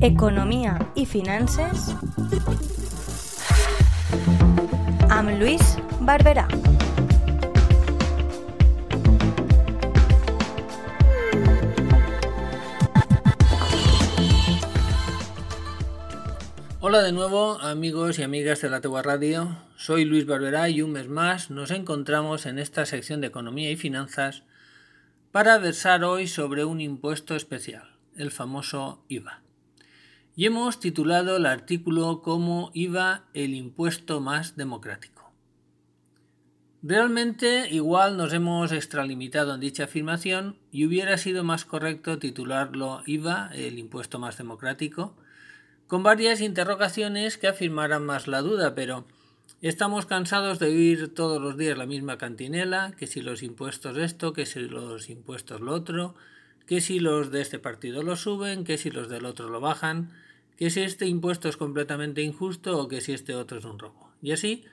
Economia i finances amb Lluís Barberà. Hola de nuevo amigos y amigas de la Tegua Radio, soy Luis Barberá y un mes más nos encontramos en esta sección de Economía y Finanzas para versar hoy sobre un impuesto especial, el famoso IVA. Y hemos titulado el artículo como IVA el impuesto más democrático. Realmente igual nos hemos extralimitado en dicha afirmación y hubiera sido más correcto titularlo IVA el impuesto más democrático, con varias interrogaciones que afirmaran más la duda, pero estamos cansados de oír todos los días la misma cantinela, que si los impuestos esto, que si los impuestos lo otro, que si los de este partido lo suben, que si los del otro lo bajan, que si este impuesto es completamente injusto o que si este otro es un robo. Y así,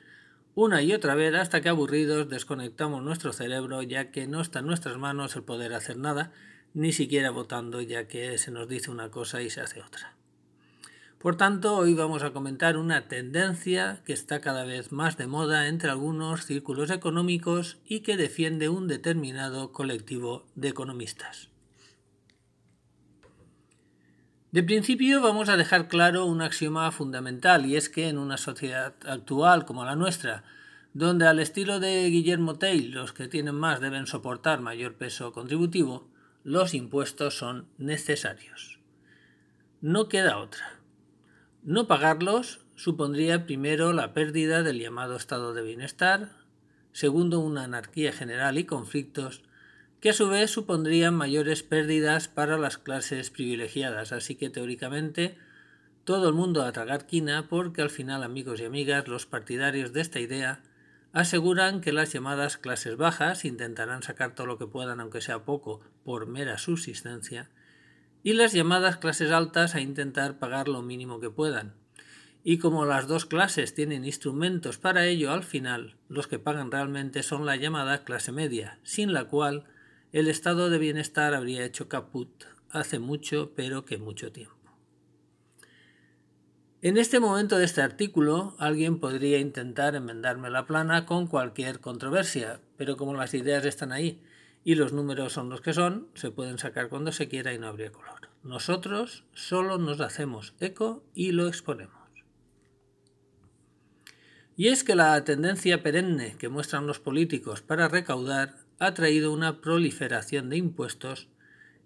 una y otra vez, hasta que aburridos desconectamos nuestro cerebro, ya que no está en nuestras manos el poder hacer nada, ni siquiera votando, ya que se nos dice una cosa y se hace otra. Por tanto, hoy vamos a comentar una tendencia que está cada vez más de moda entre algunos círculos económicos y que defiende un determinado colectivo de economistas. De principio vamos a dejar claro un axioma fundamental y es que en una sociedad actual como la nuestra, donde al estilo de Guillermo Tell los que tienen más deben soportar mayor peso contributivo, los impuestos son necesarios. No queda otra. No pagarlos supondría primero la pérdida del llamado estado de bienestar, segundo una anarquía general y conflictos, que a su vez supondrían mayores pérdidas para las clases privilegiadas. Así que teóricamente todo el mundo a tragar quina porque al final amigos y amigas los partidarios de esta idea aseguran que las llamadas clases bajas intentarán sacar todo lo que puedan aunque sea poco por mera subsistencia y las llamadas clases altas a intentar pagar lo mínimo que puedan. Y como las dos clases tienen instrumentos para ello, al final los que pagan realmente son la llamada clase media, sin la cual el estado de bienestar habría hecho caput hace mucho, pero que mucho tiempo. En este momento de este artículo, alguien podría intentar enmendarme la plana con cualquier controversia, pero como las ideas están ahí y los números son los que son, se pueden sacar cuando se quiera y no habría color. Nosotros solo nos hacemos eco y lo exponemos. Y es que la tendencia perenne que muestran los políticos para recaudar ha traído una proliferación de impuestos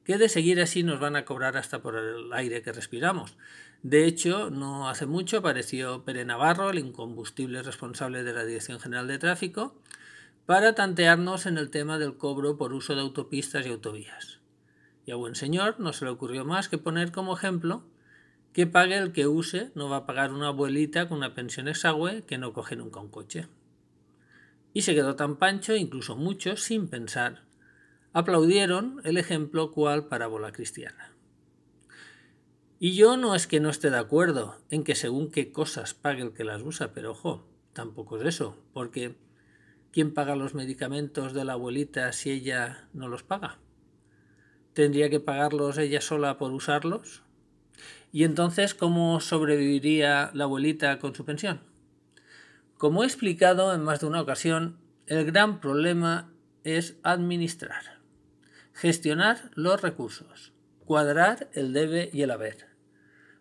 que de seguir así nos van a cobrar hasta por el aire que respiramos. De hecho, no hace mucho apareció Pere Navarro, el incombustible responsable de la Dirección General de Tráfico, para tantearnos en el tema del cobro por uso de autopistas y autovías. Y a buen señor no se le ocurrió más que poner como ejemplo que pague el que use, no va a pagar una abuelita con una pensión exagüe que no coge nunca un coche. Y se quedó tan pancho, incluso muchos, sin pensar, aplaudieron el ejemplo cual parábola cristiana. Y yo no es que no esté de acuerdo en que según qué cosas pague el que las usa, pero ojo, tampoco es eso, porque ¿Quién paga los medicamentos de la abuelita si ella no los paga? ¿Tendría que pagarlos ella sola por usarlos? ¿Y entonces cómo sobreviviría la abuelita con su pensión? Como he explicado en más de una ocasión, el gran problema es administrar, gestionar los recursos, cuadrar el debe y el haber.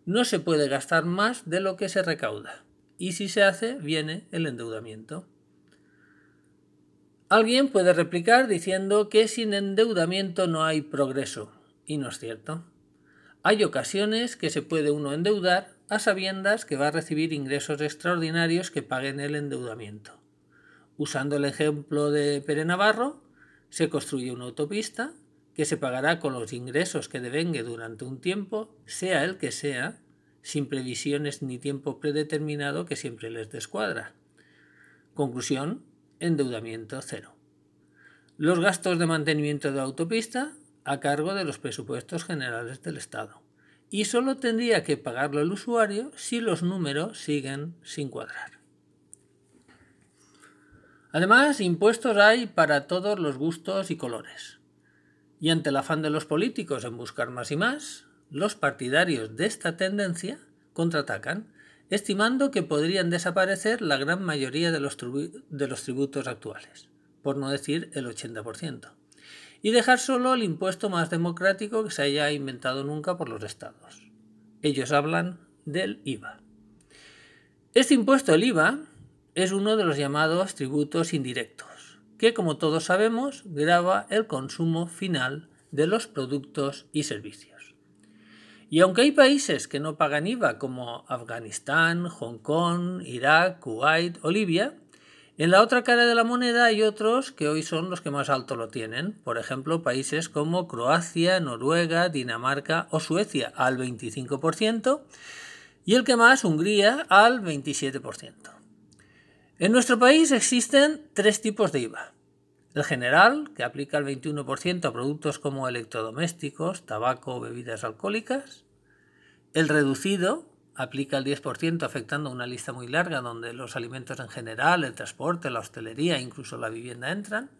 No se puede gastar más de lo que se recauda, y si se hace, viene el endeudamiento. Alguien puede replicar diciendo que sin endeudamiento no hay progreso, y no es cierto. Hay ocasiones que se puede uno endeudar a sabiendas que va a recibir ingresos extraordinarios que paguen el endeudamiento. Usando el ejemplo de Pere Navarro, se construye una autopista que se pagará con los ingresos que devengue durante un tiempo, sea el que sea, sin previsiones ni tiempo predeterminado que siempre les descuadra. Conclusión, endeudamiento cero. Los gastos de mantenimiento de autopista a cargo de los presupuestos generales del Estado. Y solo tendría que pagarlo el usuario si los números siguen sin cuadrar. Además, impuestos hay para todos los gustos y colores. Y ante el afán de los políticos en buscar más y más, los partidarios de esta tendencia contraatacan, estimando que podrían desaparecer la gran mayoría de los, tributos actuales, por no decir el 80%, y dejar solo el impuesto más democrático que se haya inventado nunca por los estados. Ellos hablan del IVA. Este impuesto, el IVA, es uno de los llamados tributos indirectos, que como todos sabemos grava el consumo final de los productos y servicios. Y aunque hay países que no pagan IVA como Afganistán, Hong Kong, Irak, Kuwait o Libia, en la otra cara de la moneda hay otros que hoy son los que más alto lo tienen, por ejemplo países como Croacia, Noruega, Dinamarca o Suecia al 25% y el que más Hungría al 27%. En nuestro país existen tres tipos de IVA. El general, que aplica el 21% a productos como electrodomésticos, tabaco bebidas alcohólicas. El reducido, aplica el 10% afectando una lista muy larga donde los alimentos en general, el transporte, la hostelería, incluso la vivienda entran.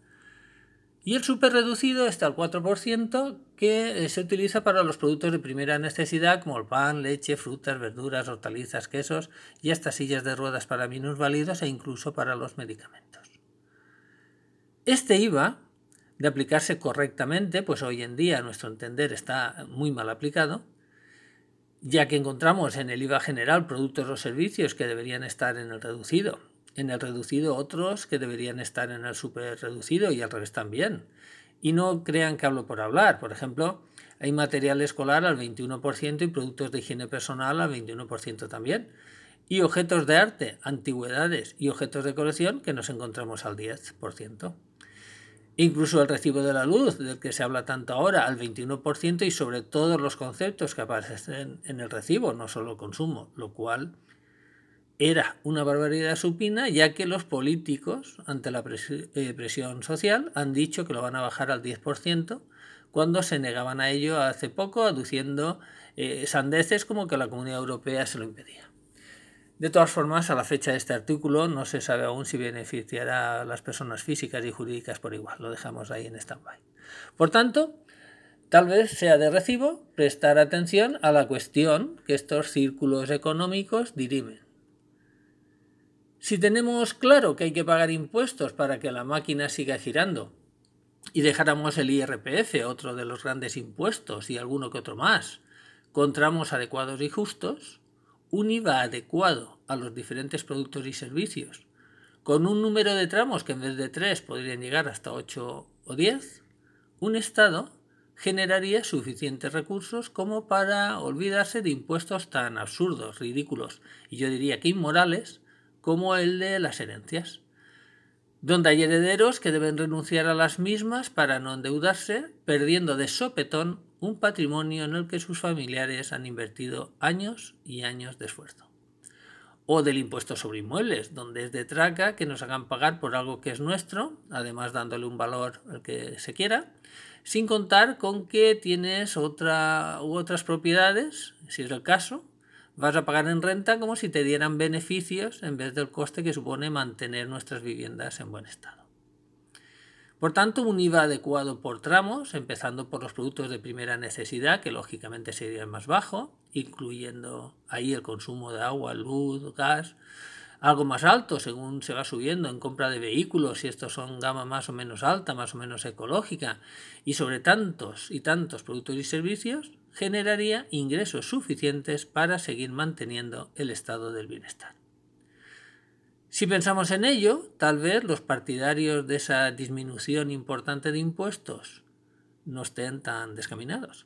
Y el super reducido está al 4%, que eh, se utiliza para los productos de primera necesidad como el pan, leche, frutas, verduras, hortalizas, quesos y hasta sillas de ruedas para minusválidos e incluso para los medicamentos. Este IVA, de aplicarse correctamente, pues hoy en día a nuestro entender está muy mal aplicado, ya que encontramos en el IVA general productos o servicios que deberían estar en el reducido en el reducido otros que deberían estar en el super reducido y al revés también. Y no crean que hablo por hablar. Por ejemplo, hay material escolar al 21% y productos de higiene personal al 21% también. Y objetos de arte, antigüedades y objetos de colección que nos encontramos al 10%. Incluso el recibo de la luz, del que se habla tanto ahora, al 21% y sobre todos los conceptos que aparecen en el recibo, no solo consumo, lo cual era una barbaridad supina, ya que los políticos, ante la eh, presión social, han dicho que lo van a bajar al 10%, cuando se negaban a ello hace poco, aduciendo eh, sandeces como que la Comunidad Europea se lo impedía. De todas formas, a la fecha de este artículo no se sabe aún si beneficiará a las personas físicas y jurídicas por igual, lo dejamos ahí en stand-by. Por tanto, tal vez sea de recibo prestar atención a la cuestión que estos círculos económicos dirimen si tenemos claro que hay que pagar impuestos para que la máquina siga girando y dejáramos el IRPF, otro de los grandes impuestos, y alguno que otro más, con tramos adecuados y justos, un IVA adecuado a los diferentes productos y servicios, con un número de tramos que en vez de tres podrían llegar hasta 8 o 10, un Estado generaría suficientes recursos como para olvidarse de impuestos tan absurdos, ridículos y yo diría que inmorales como el de las herencias, donde hay herederos que deben renunciar a las mismas para no endeudarse, perdiendo de sopetón un patrimonio en el que sus familiares han invertido años y años de esfuerzo. O del impuesto sobre inmuebles, donde es de traca que nos hagan pagar por algo que es nuestro, además dándole un valor al que se quiera, sin contar con que tienes otra u otras propiedades, si es el caso, vas a pagar en renta como si te dieran beneficios en vez del coste que supone mantener nuestras viviendas en buen estado. Por tanto, un IVA adecuado por tramos, empezando por los productos de primera necesidad, que lógicamente sería el más bajo, incluyendo ahí el consumo de agua, luz, gas, algo más alto según se va subiendo en compra de vehículos, si estos son gama más o menos alta, más o menos ecológica, y sobre tantos y tantos productos y servicios, generaría ingresos suficientes para seguir manteniendo el estado del bienestar. Si pensamos en ello, tal vez los partidarios de esa disminución importante de impuestos no estén tan descaminados.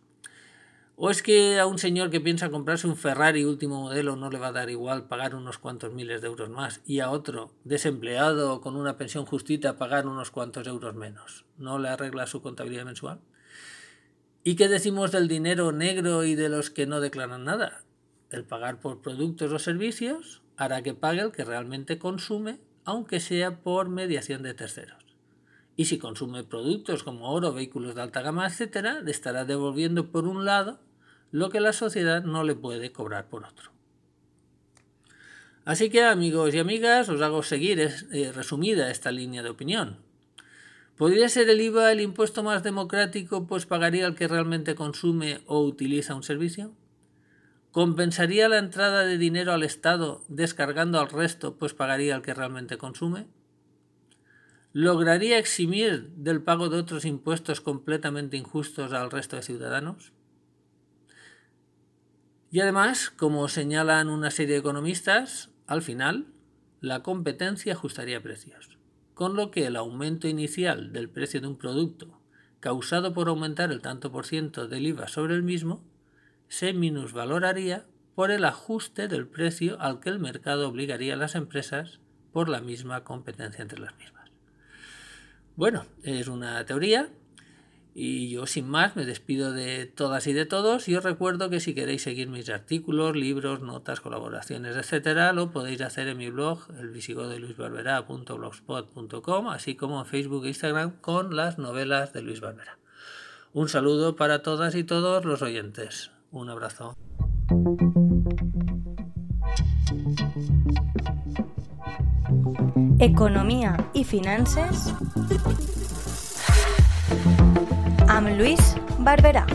¿O es que a un señor que piensa comprarse un Ferrari último modelo no le va a dar igual pagar unos cuantos miles de euros más y a otro, desempleado con una pensión justita, pagar unos cuantos euros menos? ¿No le arregla su contabilidad mensual? ¿Y qué decimos del dinero negro y de los que no declaran nada? El pagar por productos o servicios hará que pague el que realmente consume, aunque sea por mediación de terceros. Y si consume productos como oro, vehículos de alta gama, etc., le estará devolviendo por un lado lo que la sociedad no le puede cobrar por otro. Así que amigos y amigas, os hago seguir eh, resumida esta línea de opinión. ¿Podría ser el IVA el impuesto más democrático, pues pagaría el que realmente consume o utiliza un servicio? ¿Compensaría la entrada de dinero al Estado descargando al resto, pues pagaría el que realmente consume? ¿Lograría eximir del pago de otros impuestos completamente injustos al resto de ciudadanos? Y además, como señalan una serie de economistas, al final la competencia ajustaría precios, con lo que el aumento inicial del precio de un producto causado por aumentar el tanto por ciento del IVA sobre el mismo se minusvaloraría por el ajuste del precio al que el mercado obligaría a las empresas por la misma competencia entre las mismas. Bueno, es una teoría y yo sin más me despido de todas y de todos y os recuerdo que si queréis seguir mis artículos, libros, notas, colaboraciones, etcétera, lo podéis hacer en mi blog, el así como en Facebook e Instagram con las novelas de Luis Barbera. Un saludo para todas y todos los oyentes. Un abrazo. Economía y finanzas amb Lluís Barberà.